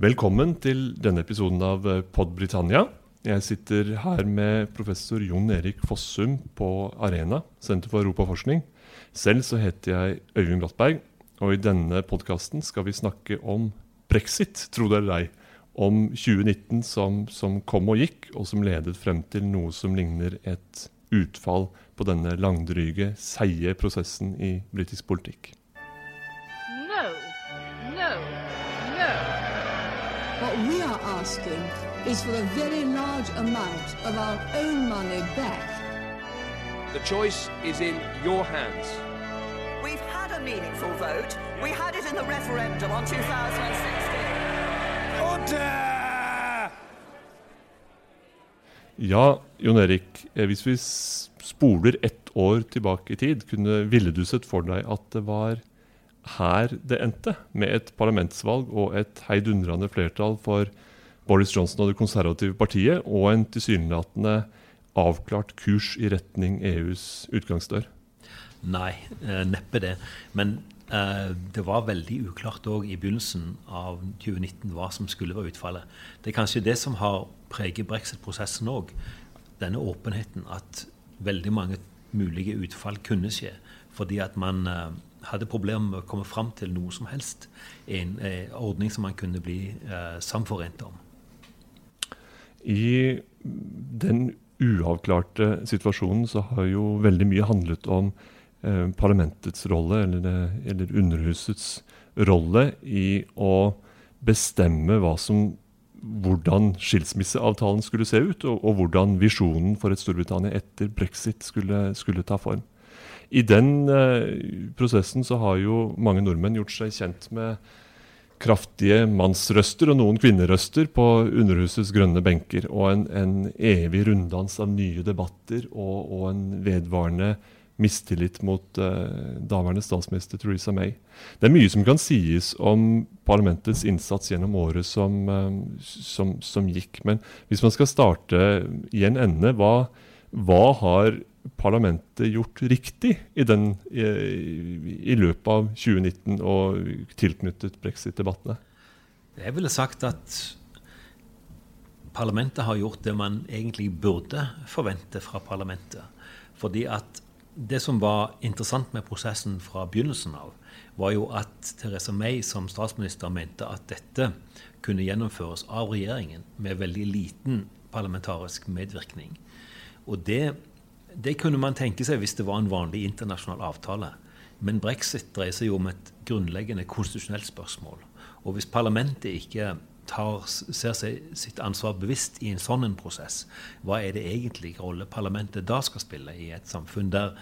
Velkommen til denne episoden av eh, Pod Britannia. Jeg sitter her med professor Jon Erik Fossum på Arena, Senter for europaforskning. Selv så heter jeg Øyvind Brattberg, og i denne podkasten skal vi snakke om brexit, tro det eller ei. Om 2019 som, som kom og gikk, og som ledet frem til noe som ligner et utfall på denne langdryge, seige prosessen i britisk politikk. Asking is for a very large amount of our own money back. The choice is in your hands. We've had a meaningful vote. We had it in the referendum on 2016. Ja, Jon Erik, eh, hvis vi spoler ett år tilbake i tid, kunne, ville du sett for deg at det var her det endte? Med et parlamentsvalg og et heidundrende flertall for Boris Johnson og Det konservative partiet, og en tilsynelatende avklart kurs i retning EUs utgangsdør? Nei, eh, neppe det. Men eh, det var veldig uklart òg i begynnelsen av 2019 hva som skulle være utfallet. Det er kanskje det som har preget brexit-prosessen òg. Denne åpenheten at veldig mange mulige utfall kunne skje. Fordi at man eh, hadde problemer med å komme fram til noe som helst. En ordning som man kunne bli samforent om. I den uavklarte situasjonen så har jo veldig mye handlet om eh, parlamentets rolle, eller, eller Underhusets rolle, i å bestemme som, hvordan skilsmisseavtalen skulle se ut, og, og hvordan visjonen for et Storbritannia etter brexit skulle, skulle ta form. I den eh, prosessen så har jo mange nordmenn gjort seg kjent med kraftige mannsrøster og noen kvinnerøster på Underhusets grønne benker, og en, en evig runddans av nye debatter og, og en vedvarende mistillit mot uh, daværende statsminister Theresa May. Det er mye som kan sies om parlamentets innsats gjennom året som, uh, som, som gikk. Men hvis man skal starte i en ende, hva, hva har parlamentet gjort riktig i, den, i, i løpet av 2019 og tilknyttet brexit-debattene? Jeg ville sagt at parlamentet har gjort det man egentlig burde forvente fra parlamentet. Fordi at det som var interessant med prosessen fra begynnelsen av, var jo at Theresa May som statsminister mente at dette kunne gjennomføres av regjeringen med veldig liten parlamentarisk medvirkning. Og det, det kunne man tenke seg hvis det var en vanlig internasjonal avtale. Men brexit dreier seg jo om et grunnleggende konstitusjonelt spørsmål. Og hvis parlamentet ikke tar, ser seg sitt ansvar bevisst i en sånn en prosess, hva er det egentlig rolle parlamentet da skal spille i et samfunn der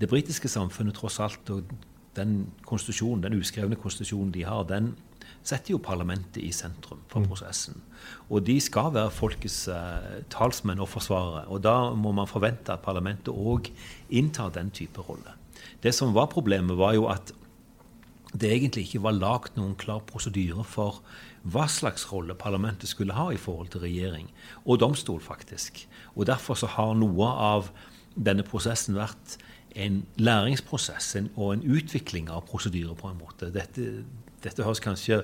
det britiske samfunnet tross alt og den konstitusjonen, den uskrevne konstitusjonen de har, den setter jo parlamentet i sentrum for prosessen. Og de skal være folkets eh, talsmenn og forsvarere. Og da må man forvente at parlamentet òg inntar den type rolle. Det som var problemet, var jo at det egentlig ikke var lagt noen klar prosedyre for hva slags rolle parlamentet skulle ha i forhold til regjering og domstol, faktisk. Og derfor så har noe av denne prosessen vært en læringsprosess og en utvikling av prosedyrer, på en måte. Dette, dette høres kanskje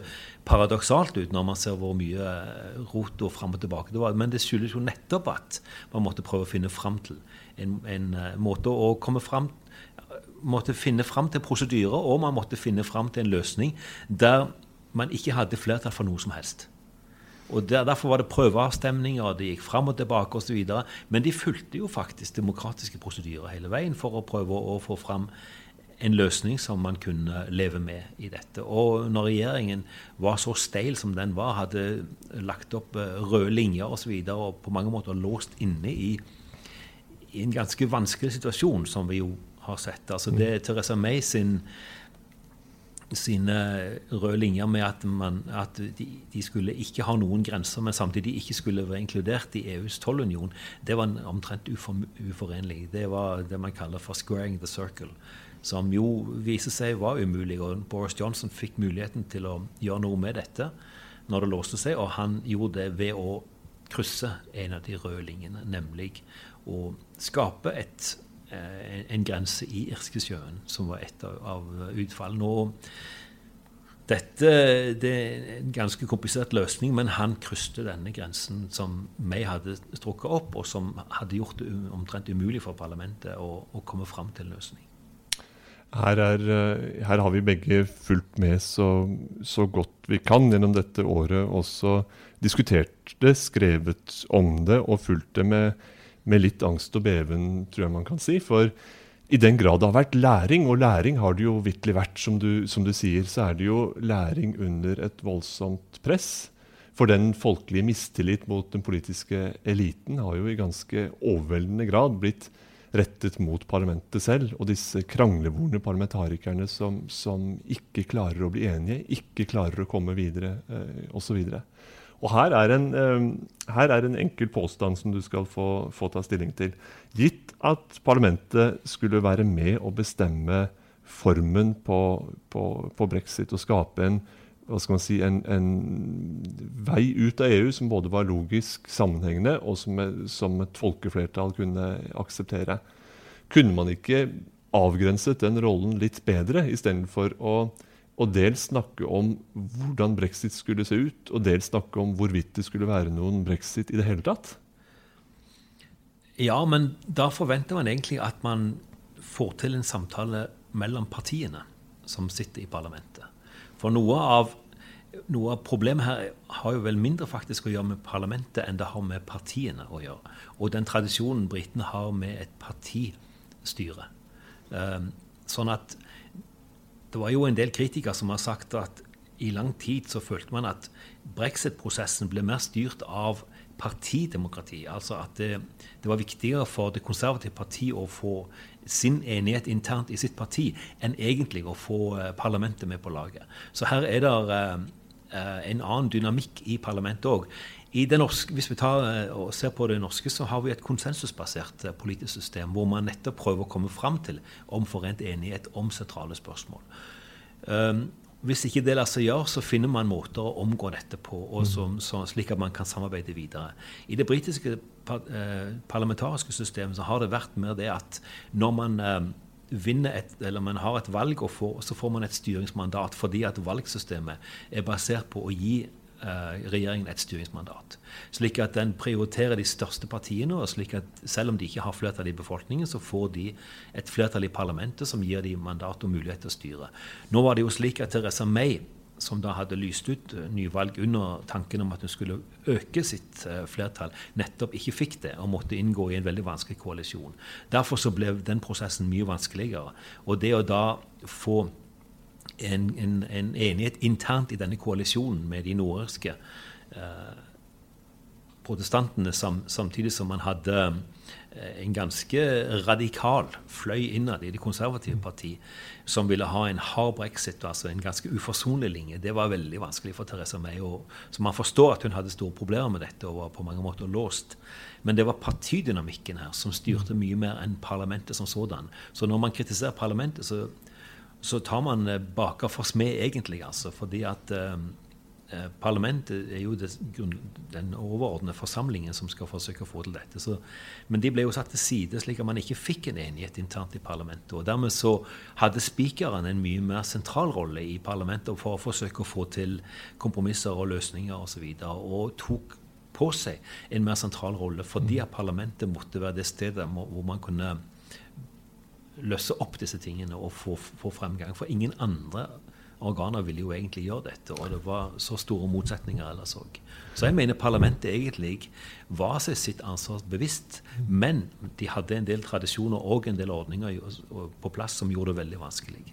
paradoksalt ut når man ser hvor mye eh, rot og fram og tilbake det var, men det skyldes jo nettopp at man måtte prøve å finne fram til en, en eh, måte å komme fram måtte finne fram til prosedyrer, og man måtte finne fram til en løsning der man ikke hadde flertall for noe som helst. Og der, Derfor var det prøveavstemninger, det gikk fram og tilbake osv. Men de fulgte jo faktisk demokratiske prosedyrer hele veien for å prøve å, få fram en løsning som man kunne leve med i dette. Og når regjeringen var så steil som den var, hadde lagt opp eh, røde linjer osv. Og, så videre, og på mange måter låst inne i, i en ganske vanskelig situasjon, som vi jo har sett. Altså det er Theresa May sin sine røde linjer med at, man, at de, de, skulle ikke ha noen grenser, men samtidig ikke skulle være inkludert i EUs tollunion, det var omtrent ufor, uforenlig. Det var det man kaller for 'squaring the circle', som jo viser seg var umulig. Og Boris Johnson fikk muligheten til å gjøre noe med dette når det låste seg, og han gjorde det ved å krysse en av de røde linjene, nemlig å skape et en, en grense i Irskesjøen, som var et av, utfallene. Og dette det er en ganske komplisert løsning, men han krysset denne grensen som vi hadde strukket opp, og som hadde gjort det omtrent umulig for parlamentet å, å komme fram til en løsning. Her, er, eh, her, har vi begge fulgt med så, så, godt vi kan gjennom dette året. Også diskutert det, skrevet om det og fulgt det med, med litt angst og beven, tror jeg man kan si. For i den grad det har vært læring, og læring har det jo vitterlig vært, som du, som du, sier, så er det jo læring under et voldsomt press. For den folkelige mistillit mot den politiske eliten har jo i ganske overveldende grad blitt rettet mot parlamentet selv. Og disse kranglevorne parlamentarikerne som, som, ikke klarer å bli enige, ikke klarer å komme videre eh, osv. Og, her er, en, eh, her er en enkel påstand som du skal få, få, ta stilling til. Gitt at parlamentet skulle være med å bestemme formen på, på, på brexit og skape en hva skal man si, en, en, vei ut av EU som både var logisk sammenhengende, og som, som et folkeflertall kunne akseptere. Kunne man ikke avgrenset den rollen litt bedre, istedenfor å, å dels snakke om hvordan brexit skulle se ut, og dels snakke om hvorvidt det skulle være noen brexit i det hele tatt? Ja, men da forventer man egentlig at man får til en samtale mellom partiene som sitter i parlamentet. For noe av, noe av, problemet her har jo vel mindre faktisk å gjøre med parlamentet enn det har med partiene å gjøre. Og den tradisjonen britene har med et partistyre. Um, sånn at det var jo en del kritikere som har sagt at i lang tid så følte man at brexit-prosessen ble mer styrt av partidemokrati. Altså at det, det, var viktigere for det konservative partiet å få sin enighet internt i sitt parti enn egentlig å få eh, parlamentet med på laget. Så her er det uh, en annen dynamikk i parlamentet òg. Hvis vi tar og ser på det norske, så har vi et konsensusbasert politisk system hvor man nettopp prøver å komme fram til omforent enighet om sentrale spørsmål. Um, hvis ikke det lar seg gjøre, så finner man måter å omgå dette på, som, så, slik at man kan samarbeide videre. I det britiske eh, parlamentariske systemet så har det vært mer det at når man eh, vinner et, eller man har et valg, og får, så får man et styringsmandat fordi at valgsystemet er basert på å gi regjeringen et styringsmandat. Slik at den prioriterer de største partiene, og slik at selv om de ikke har flertall i befolkningen, så får de et flertall i parlamentet som gir dem mandat og mulighet til å styre. Nå var det jo slik at Teresa May, som da hadde lyst ut eh, nyvalg under tanken om at hun skulle øke sitt eh, flertall, nettopp ikke fikk det og måtte inngå i en veldig vanskelig koalisjon. Derfor så ble den prosessen mye vanskeligere. Og det å da få en, en, en, enighet internt i denne koalisjonen med de nordirske eh, protestantene, sam, samtidig som man hadde eh, en ganske radikal fløy innad i det konservative parti som ville ha en hard brexit, altså en ganske uforsonlig linje. Det var veldig vanskelig for Teresa May. Og, så man forstår at hun hadde store problemer med dette og var på mange måter låst. Men det var partidynamikken her som styrte mye mer enn parlamentet som sådan. Så når man kritiserer parlamentet, så så tar man eh, baker for smed, egentlig. altså, fordi at eh, eh, Parlamentet er jo det, den overordnede forsamlingen som skal forsøke å få til dette. Så, men de ble jo satt til side, slik at man ikke fikk en enighet internt i parlamentet. og Dermed så hadde spikeren en mye mer sentral rolle i parlamentet for å forsøke å få til kompromisser og løsninger osv. Og, så videre, og tok på seg en mer sentral rolle fordi at parlamentet måtte være det stedet hvor man kunne løse opp disse tingene og få, få, fremgang. For ingen andre organer ville jo egentlig gjøre dette, og det var så store motsetninger ellers òg. Så jeg mener parlamentet egentlig var seg sitt ansvar bevisst, men de hadde en del tradisjoner og en del ordninger på plass som gjorde det veldig vanskelig.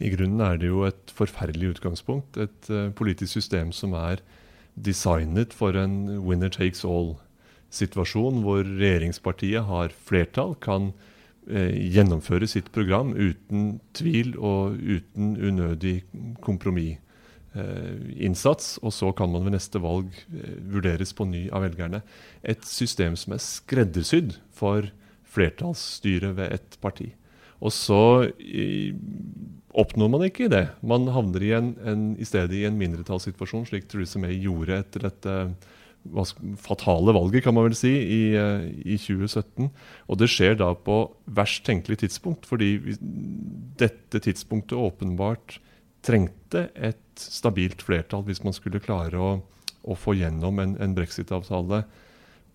I grunnen er det jo et forferdelig utgangspunkt. Et uh, politisk system som er designet for en winner takes all-situasjon, hvor regjeringspartiet har flertall, kan Eh, gjennomføre sitt program uten tvil og uten unødig kompromissinnsats. og så kan man ved neste valg eh, vurderes på ny av velgerne. Et system som er skreddersydd for flertallsstyret ved ett parti. Og så oppnår man ikke det. Man havner i, en, en, i stedet i en mindretallssituasjon, slik Theresa May gjorde etter dette fatale valget, kan man vel si, i, eh, i, 2017. Og det skjer da på verst tenkelig tidspunkt, fordi dette tidspunktet åpenbart trengte et stabilt flertall hvis man skulle klare å, å få gjennom en, en brexit-avtale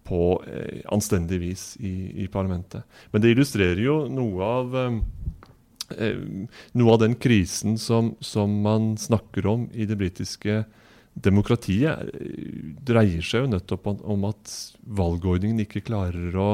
på eh, anstendig vis i, i, parlamentet. Men det illustrerer jo noe av eh, eh, noe av den krisen som, som, man snakker om i det britiske demokratiet, dreier seg jo nettopp om, at valgordningen ikke klarer å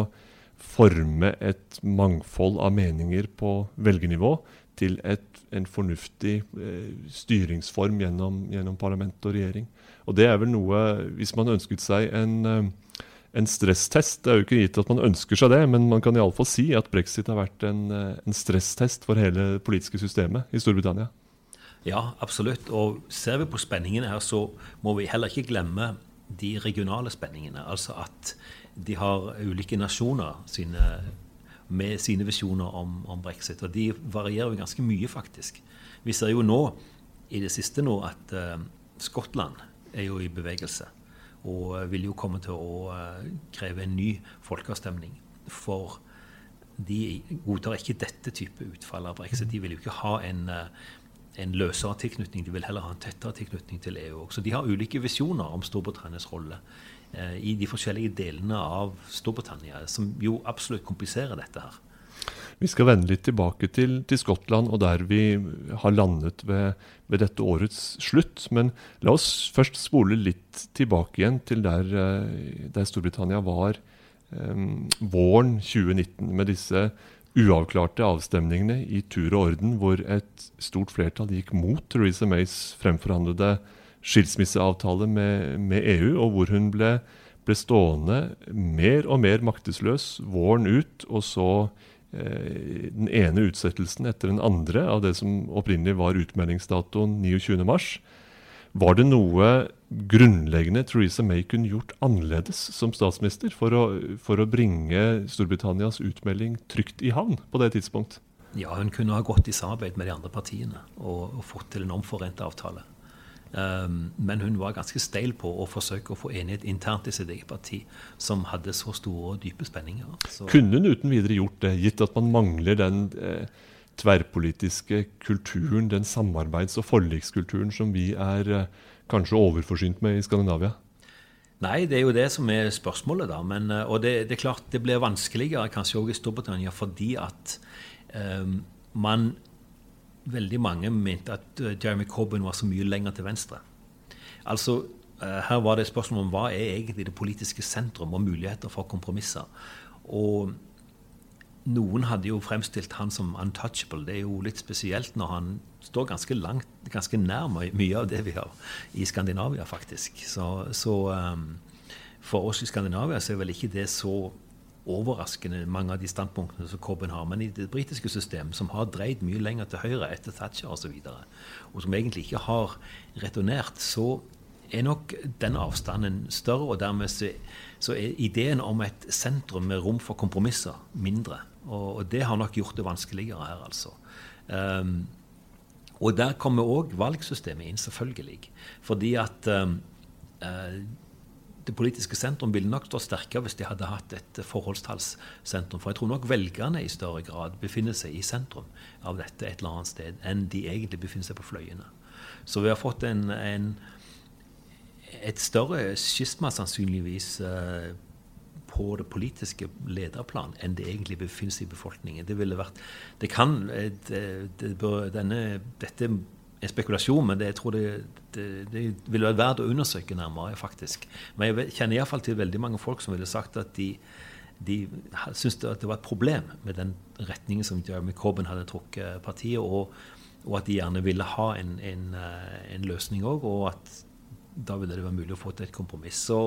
forme et mangfold av meninger på velgernivå til et, en fornuftig eh, styringsform gjennom, gjennom, parlament og regjering. Og det er vel noe Hvis man ønsket seg en, eh, en stresstest Det er jo ikke gitt at man ønsker seg det, men man kan iallfall si at brexit har vært en, eh, en stresstest for hele politiske systemet i Storbritannia. Ja, absolutt. Og ser vi på spenningene her, så må vi heller ikke glemme de regionale spenningene. Altså at de har ulike nasjoner sine, med sine visjoner om, om, brexit. Og de varierer jo ganske mye, faktisk. Vi ser jo nå, i det siste nå, at uh, Skottland er jo i bevegelse. Og vil jo komme til å uh, kreve en ny folkeavstemning. For de godtar ikke dette type utfall av brexit. De vil jo ikke ha en, uh, en løsere tilknytning, de vil heller ha en tettere tilknytning til EU. Så de har ulike visjoner om Storbritannias rolle Eh, i de forskjellige delene av Storbritannia, som jo absolutt kompliserer dette her. Vi skal vende litt tilbake til, til Skottland og der vi har landet ved, ved, dette årets slutt. Men la oss først spole litt tilbake igjen til der, eh, der Storbritannia var um, våren 2019, med disse uavklarte avstemningene i tur og orden, hvor et stort flertall gikk mot Theresa Mays fremforhandlede skilsmisseavtale med, med, EU, og hvor hun ble, ble, stående mer og mer maktesløs våren ut, og så eh, den ene utsettelsen etter den andre av det som opprinnelig var utmeldingsdatoen 29.3. Var det noe grunnleggende Theresa May kunne gjort annerledes som statsminister for å, for å bringe Storbritannias utmelding trygt i havn på det tidspunkt? Ja, hun kunne ha gått i samarbeid med de andre partiene og, og fått til en omforent avtale. Um, men hun var ganske steil på å forsøke å få enighet internt i sitt eget parti, som hadde så store og dype spenninger. Så Kunne hun uten videre gjort det, gitt at man mangler den eh, tverrpolitiske kulturen, den samarbeids- og forlikskulturen som vi er eh, kanskje overforsynt med i Skandinavia? Nei, det er jo det som er spørsmålet, da. Men, eh, og det, det, er klart det blir vanskeligere kanskje òg i Storbritannia fordi at eh, man veldig mange mente at eh, Jeremy Corbyn var så mye lenger til venstre. Altså, Her var det et spørsmål om hva er egentlig det politiske sentrum og muligheter for kompromisser. Og noen hadde jo fremstilt han som untouchable. Det er jo litt spesielt når han står ganske langt, ganske nær mye av det vi har i Skandinavia, faktisk. Så, så um, for oss i Skandinavia så er vel ikke det så overraskende mange av de standpunktene som Corbyn har. Men i det britiske system, som har dreid mye lenger til høyre etter Thatcher osv., og, så og som egentlig ikke har returnert, så er nok den avstanden større. Og dermed så, så er ideen om et sentrum med rom for kompromisser mindre. Og, det har nok gjort det vanskeligere her, altså. Um, og der kommer òg valgsystemet inn, selvfølgelig. Fordi at um, uh, det politiske sentrum ville nok stå sterkere hvis de hadde hatt et forholdstallssentrum. For jeg tror nok velgerne i større grad befinner seg i sentrum av dette et eller annet sted enn de egentlig befinner seg på fløyene. Så vi har fått en, en, et større skisma sannsynligvis eh, på det politiske lederplan enn det egentlig befinner seg i befolkningen. Det ville vært, det kan, eh, det, det bør, denne, Dette er spekulasjon, men det, jeg tror det, det, det ville vært verdt å undersøke nærmere. faktisk. Men jeg kjenner iallfall til veldig mange folk som ville sagt at de, de syntes det var et problem med den retningen som Jeremy Corbyn hadde trukket partiet, og, og, at de gjerne ville ha en, en, eh, en løsning òg, og at da ville det være mulig å få til et kompromiss. Så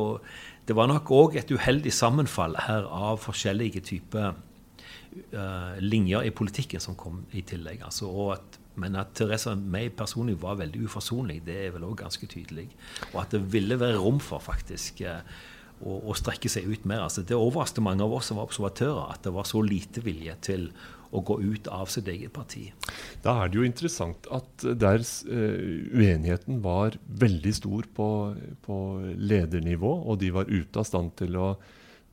det var nok òg et uheldig sammenfall her av forskjellige typer uh, linjer i politikken som kom i tillegg. Altså, at men at Teresa May personlig var veldig uforsonlig, det er vel òg ganske tydelig. Og at det ville være rom for faktisk eh, å, å, strekke seg ut mer. Altså, det overrasket mange av oss som var observatører, at det var så lite vilje til å gå ut av sitt eget parti. Da er det jo interessant at der uh, uenigheten var veldig stor på, på, ledernivå, og de var ute av stand til å,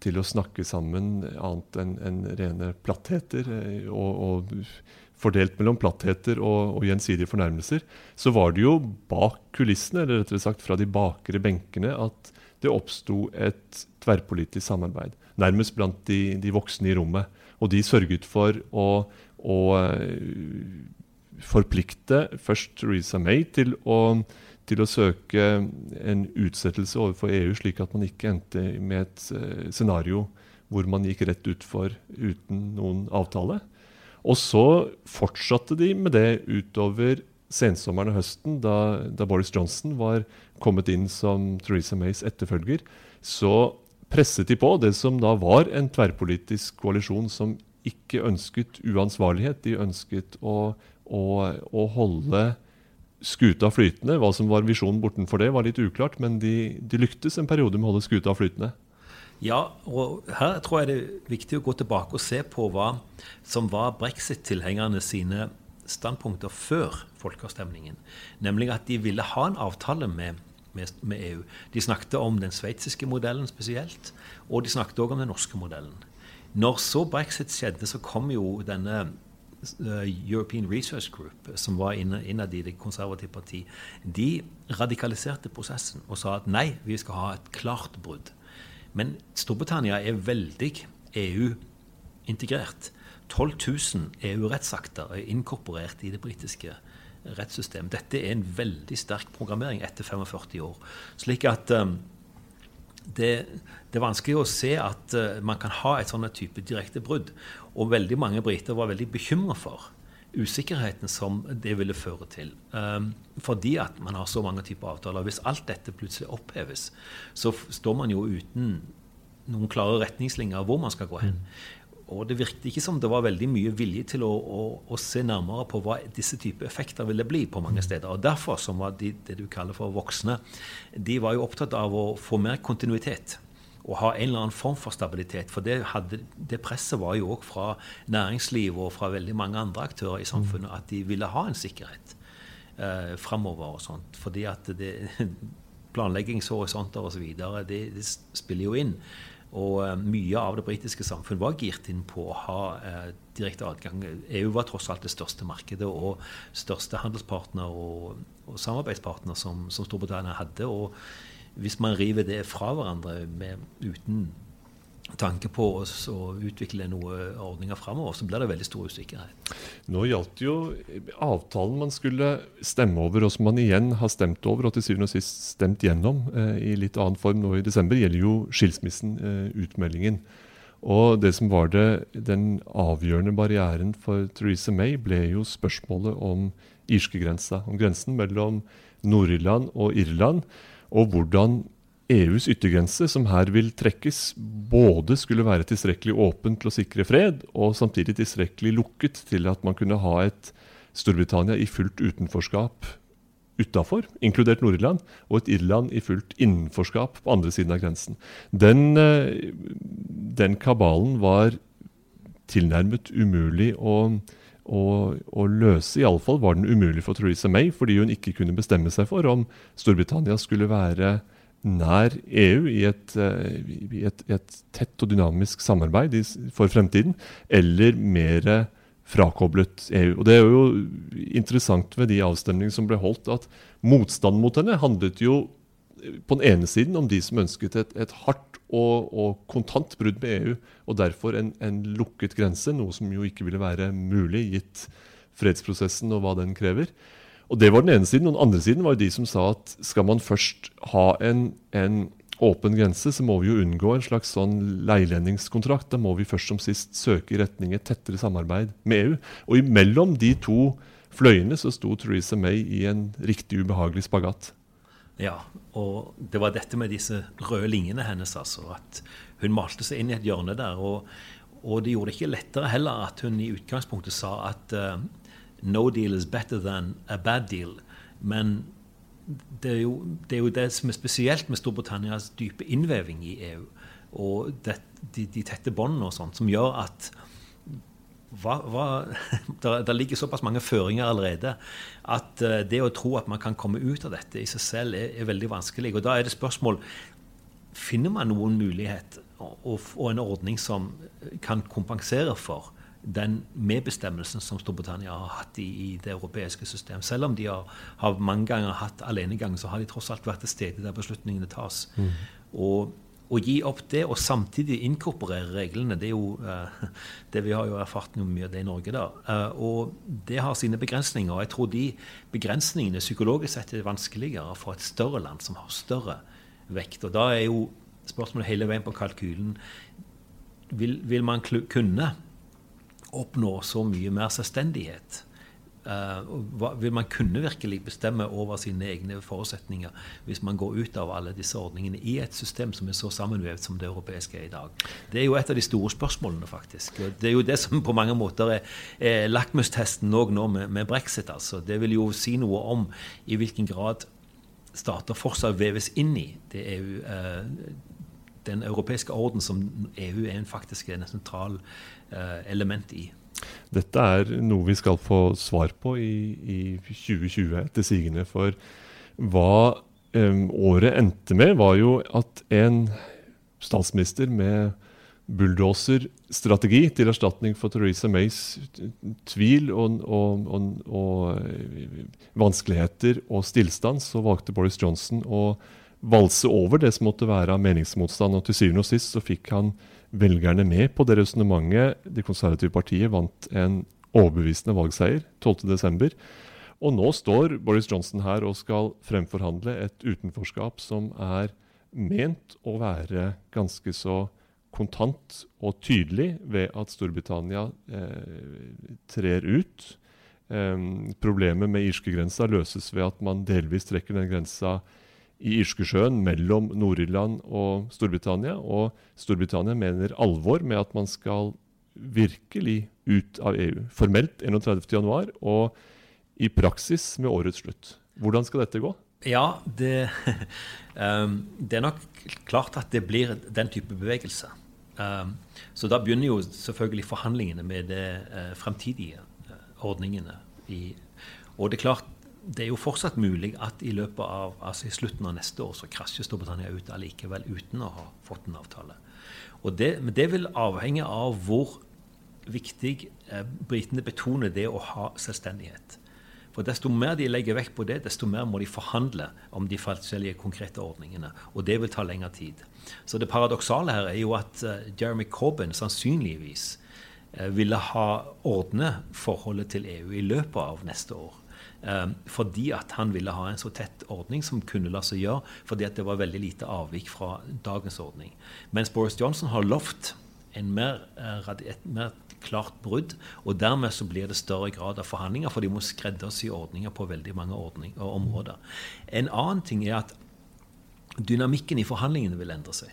til å snakke sammen annet enn en rene plattheter. Uh, og, og fordelt mellom plattheter og, og gjensidige fornærmelser, så var det jo bak kulissene, eller rettere sagt fra de bakre benkene, at det oppsto et tverrpolitisk samarbeid. Nærmest blant de, de, voksne i rommet. Og de sørget for å, å eh, forplikte først Theresa May til å, til å, søke en utsettelse overfor EU, slik at man ikke endte med et uh, scenario hvor man gikk rett utfor uten noen avtale. Og så fortsatte de med det utover sensommeren og høsten, da, da, Boris Johnson var kommet inn som Theresa Mays etterfølger. Så presset de på det som da var en tverrpolitisk koalisjon som ikke ønsket uansvarlighet. De ønsket å, å, å holde skuta flytende. Hva som var visjonen bortenfor det, var litt uklart, men de, de lyktes en periode med å holde skuta flytende. Ja, og her tror jeg det er viktig å gå tilbake og se på hva som var brexit-tilhengerne sine standpunkter før folkeavstemningen. Nemlig at de ville ha en avtale med, med, med EU. De snakket om den sveitsiske modellen spesielt, og de snakket òg om den norske modellen. Når så brexit skjedde, så kom jo denne uh, European Research Group, som var innad i det konservative parti, de radikaliserte prosessen og sa at nei, vi skal ha et klart brudd. Men Storbritannia er veldig EU-integrert. 12 000 EU-rettsakter er inkorporert i det britiske rettssystemet. Dette er en veldig sterk programmering etter 45 år. Slik at um, det, det, er vanskelig å se at uh, man kan ha et sånt type direkte brudd. Og veldig mange briter var veldig bekymra for usikkerheten som det ville føre til. Um, fordi at man har så mange typer avtaler. Hvis alt dette plutselig oppheves, så står man jo uten noen klare retningslinjer hvor man skal gå hen. Mm. Og det virket ikke som det var veldig mye vilje til å, å, å, se nærmere på hva disse typer effekter ville bli på mange steder. Og derfor, som var de, det du kaller for voksne, de var jo opptatt av å få mer kontinuitet Og ha en eller annen form for stabilitet. For det, hadde, det presset var jo òg fra næringslivet og fra veldig mange andre aktører i samfunnet at de ville ha en sikkerhet eh, framover og sånt. Fordi at det, planleggingshorisonter osv. Det, det spiller jo inn. Og uh, mye av det britiske samfunnet var girt inn på å ha uh, direkte adgang. EU var tross alt det største markedet og største handelspartner og, og samarbeidspartner som, som Storbritannia hadde. og hvis man river det fra hverandre med, uten tanke på å utvikle noen ordninger framover, så blir det veldig stor usikkerhet. Nå gjaldt jo avtalen man skulle stemme over, og som man igjen har stemt over, og til syvende og sist stemt gjennom eh, i litt annen form nå i desember, gjelder jo skilsmissen, eh, utmeldingen. Og det som var det, den avgjørende barrieren for Theresa May, ble jo spørsmålet om irskegrensa. Om grensen mellom Nord-Irland og Irland og hvordan EUs yttergrense, som her vil trekkes, både skulle være tilstrekkelig åpen til å sikre fred, og samtidig tilstrekkelig lukket til at man kunne ha et Storbritannia i fullt utenforskap utafor, inkludert Nord-Irland, og et Irland i fullt innenforskap på andre siden av grensen. Den, eh, den kabalen var tilnærmet umulig å å, å løse. Iallfall var den umulig for Theresa May, fordi hun ikke kunne bestemme seg for om Storbritannia skulle være nær EU i et, eh, i et, et tett og dynamisk samarbeid for fremtiden, eller mer frakoblet EU. Og Det er jo interessant ved de avstemningene som ble holdt, at motstanden mot henne handlet jo på den ene siden om de som ønsket et, et hardt og, og, kontant brudd med EU, og derfor en, en, lukket grense, noe som jo ikke ville være mulig gitt fredsprosessen og hva den krever. Og Det var den ene siden. Og den andre siden var jo de som sa at skal man først ha en, en åpen grense, så må vi jo unngå en slags sånn leilendingskontrakt. Da må vi først som sist søke i retning et tettere samarbeid med EU. Og imellom de to fløyene så sto Theresa May i en riktig ubehagelig spagat. Ja, og det var dette med disse røde linjene hennes, altså. At hun malte seg inn i et hjørne der. Og, og det gjorde det ikke lettere heller at hun i utgangspunktet sa at uh, no deal is better than a bad deal. Men det er, jo, det er jo det som er spesielt med Storbritannias dype innveving i EU. Og det, de, de, tette båndene og sånt, som gjør at hva, hva, der, der, ligger såpass mange føringer allerede at uh, det å tro at man kan komme ut av dette i seg selv, er, er veldig vanskelig. Og da er det spørsmål Finner man noen mulighet og, og en ordning som kan kompensere for den medbestemmelsen som Storbritannia har hatt i, i det europeiske system. Selv om de har, har, mange ganger hatt alenegang, så har de tross alt vært til stede der beslutningene tas. Mm. Og å gi opp det og samtidig inkorporere reglene, det er jo uh, det vi har jo erfart mye av det i Norge. da, uh, Og det har sine begrensninger. Og jeg tror de begrensningene psykologisk sett er vanskeligere for et større land som har større vekt. Og da er jo spørsmålet hele veien på kalkylen vil, vil man kunne oppnå så mye mer selvstendighet? Uh, vil man kunne virkelig bestemme over sine egne forutsetninger hvis man går ut av alle disse ordningene i et system som er så sammenvevd som det europeiske er i dag? Det er jo et av de store spørsmålene, faktisk. Det er jo det som på mange måter er, er lakmustesten òg nå med, med, brexit. altså. Det vil jo si noe om i hvilken grad stater fortsatt veves inn i det EU, uh, den europeiske orden som EU er en faktisk en sentral uh, element i. Dette er noe vi skal få svar på i, i 2020 etter sigende. For hva um, året endte med, var jo at en statsminister med bulldoserstrategi til erstatning for Theresa Mays tvil og, og, og, og vanskeligheter og stillstand, så valgte Boris Johnson å valse over det som måtte være av meningsmotstand. Og til syvende og sist så fikk han velgerne med på det resonnementet. Det konservative partiet vant en overbevisende valgseier 12.12. Og nå står Boris Johnson her og skal fremforhandle et utenforskap som er ment å være ganske så kontant og tydelig ved at Storbritannia eh, trer ut. Eh, problemet med irskegrensa løses ved at man delvis trekker den grensa i Irskesjøen mellom Nord-Irland og Storbritannia. Og Storbritannia mener alvor med at man skal virkelig ut av EU. Formelt 31.1 og i praksis med årets slutt. Hvordan skal dette gå? Ja, det, um, det er nok klart at det blir den type bevegelse. Um, så da begynner jo selvfølgelig forhandlingene med de uh, fremtidige uh, ordningene. I, og det er klart det er jo fortsatt mulig at i løpet av, altså i slutten av neste år så krasjer Storbritannia ut allikevel uten å ha fått en avtale. Og det, men det vil avhenge av hvor viktig eh, britene betoner det å ha selvstendighet. For Desto mer de legger vekt på det, desto mer må de forhandle om de forskjellige konkrete ordningene. Og det vil ta lengre tid. Så det paradoksale her er jo at eh, Jeremy Corbyn sannsynligvis eh, ville ha ordnet forholdet til EU i løpet av neste år. Um, fordi at han ville ha en så tett ordning som kunne la seg gjøre, fordi at det var veldig lite avvik fra dagens ordning. Mens Boris Johnson har lovt mer, uh, et mer klart brudd, og dermed så blir det større grad av forhandlinger, for de må skreddersy ordninger på veldig mange ordning, områder. En annen ting er at dynamikken i forhandlingene vil endre seg.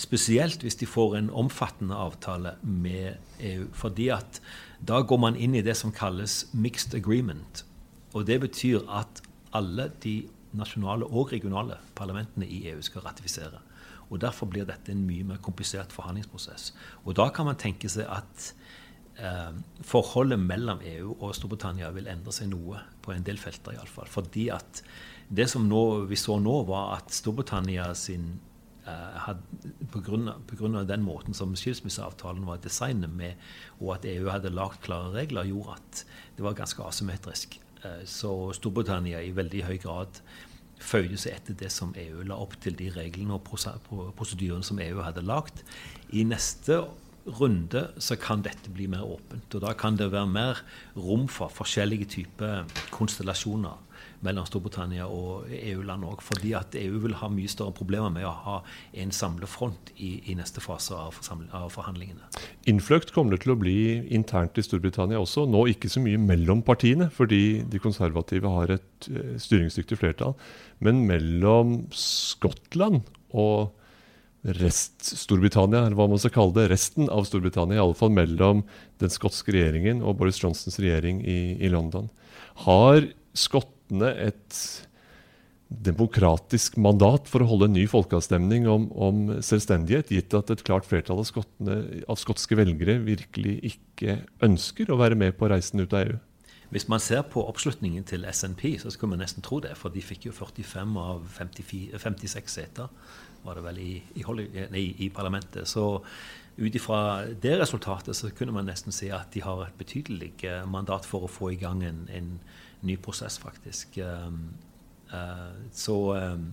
Spesielt hvis de får en omfattende avtale med EU. fordi at da går man inn i det som kalles mixed agreement. Og det betyr at alle de nasjonale og regionale parlamentene i EU skal ratifisere. Og Derfor blir dette en mye mer komplisert forhandlingsprosess. Og Da kan man tenke seg at eh, forholdet mellom EU og Storbritannia vil endre seg noe på en del felter. I alle fall. Fordi at det som nå, vi så nå, var at Storbritannia sin eh, Pga. den måten som skilsmisseavtalen var designet med, og at EU hadde lagd klare regler, gjorde at det var ganske asymmetrisk. Eh, så Storbritannia i veldig høy grad føyde seg etter det som EU la opp til, de reglene og prosedyrene som EU hadde lagt. I neste runde så kan dette bli mer åpent. Og da kan det være mer rom for forskjellige typer konstellasjoner mellom Storbritannia og EU-land òg. Fordi at EU vil ha mye større problemer med å ha en samlefront i, i neste fase av, av, forhandlingene. Innfløkt kommer det til å bli internt i Storbritannia også. Nå ikke så mye mellom partiene, fordi de konservative har et uh, styringsdyktig flertall. Men mellom Skottland og rest-Storbritannia, eller hva man skal kalle det, resten av Storbritannia, i alle fall mellom den skotske regjeringen og Boris Johnsons regjering i, i London. Har skottene et demokratisk mandat for å holde en ny folkeavstemning om, om selvstendighet, gitt at et klart flertall av, skottene, av skotske velgere virkelig ikke ønsker å være med på reisen ut av EU? Hvis man ser på oppslutningen til SNP, så skulle man nesten tro det. For de fikk jo 45 av 54, 56 seter var det vel i, i, nei, i parlamentet. Så ut ifra det resultatet så kunne man nesten si at de har et betydelig eh, mandat for å få i gang en, en ny prosess, faktisk. Um, uh, så um,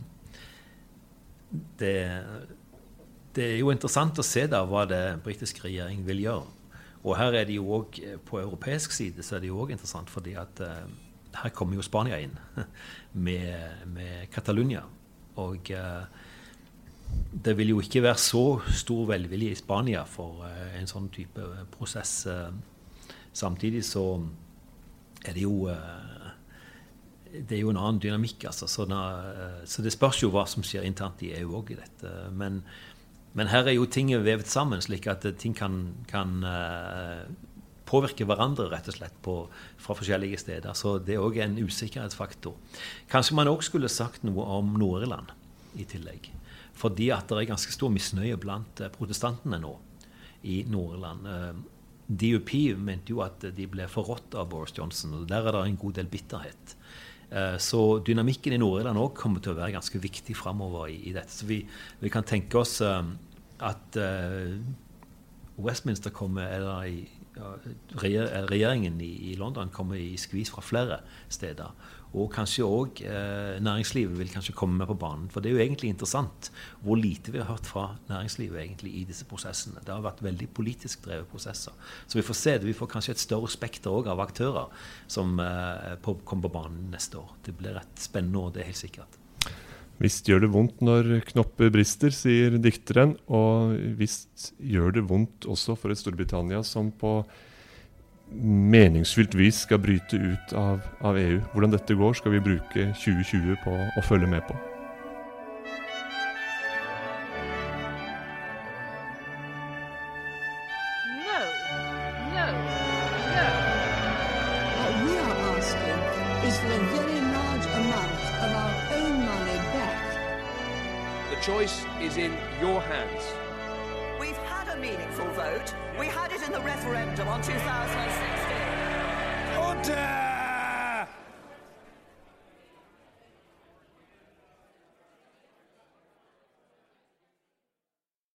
det, det, er jo interessant å se da hva det britiske regjering vil gjøre. Og her er det jo også, på europeisk side så er det jo òg interessant, fordi at uh, her kommer jo Spania inn med, med Catalonia. Og uh, det vil jo ikke være så stor velvilje i Spania for en sånn type prosess. Samtidig så er det jo det er jo en annen dynamikk. Altså. Så, det spørs jo hva som skjer internt i EU òg i dette. Men, men, her er jo ting vevet sammen, slik at ting kan, kan påvirke hverandre rett og slett på, fra forskjellige steder. Så det er òg en usikkerhetsfaktor. Kanskje man òg skulle sagt noe om Nord-Irland i tillegg. Fordi at det er ganske stor misnøye blant eh, protestantene nå i Nord-Irland. Eh, DUP mente jo at de ble forrådt av Boris Johnson, og der er det en god del bitterhet. Eh, så dynamikken i Nord-Irland òg kommer til å være ganske viktig framover i, i, dette. Så vi, vi, kan tenke oss at Westminster kommer, eller i, regjeringen i, i London kommer i skvis fra flere steder. Og kanskje òg eh, næringslivet vil kanskje komme med på banen. For det er jo egentlig interessant hvor lite vi har hørt fra næringslivet egentlig i disse prosessene. Det har vært veldig politisk drevet prosesser. Så vi får se det. Vi får kanskje et større spekter òg av aktører som eh, på, kommer på banen neste år. Det blir et spennende år, det er helt sikkert. Visst gjør det vondt når knopper brister, sier dikteren. Og visst gjør det vondt også for et Storbritannia som på meningsfylt vis skal bryte ut av, av, EU. Hvordan dette går, skal vi bruke 2020 på å følge med på.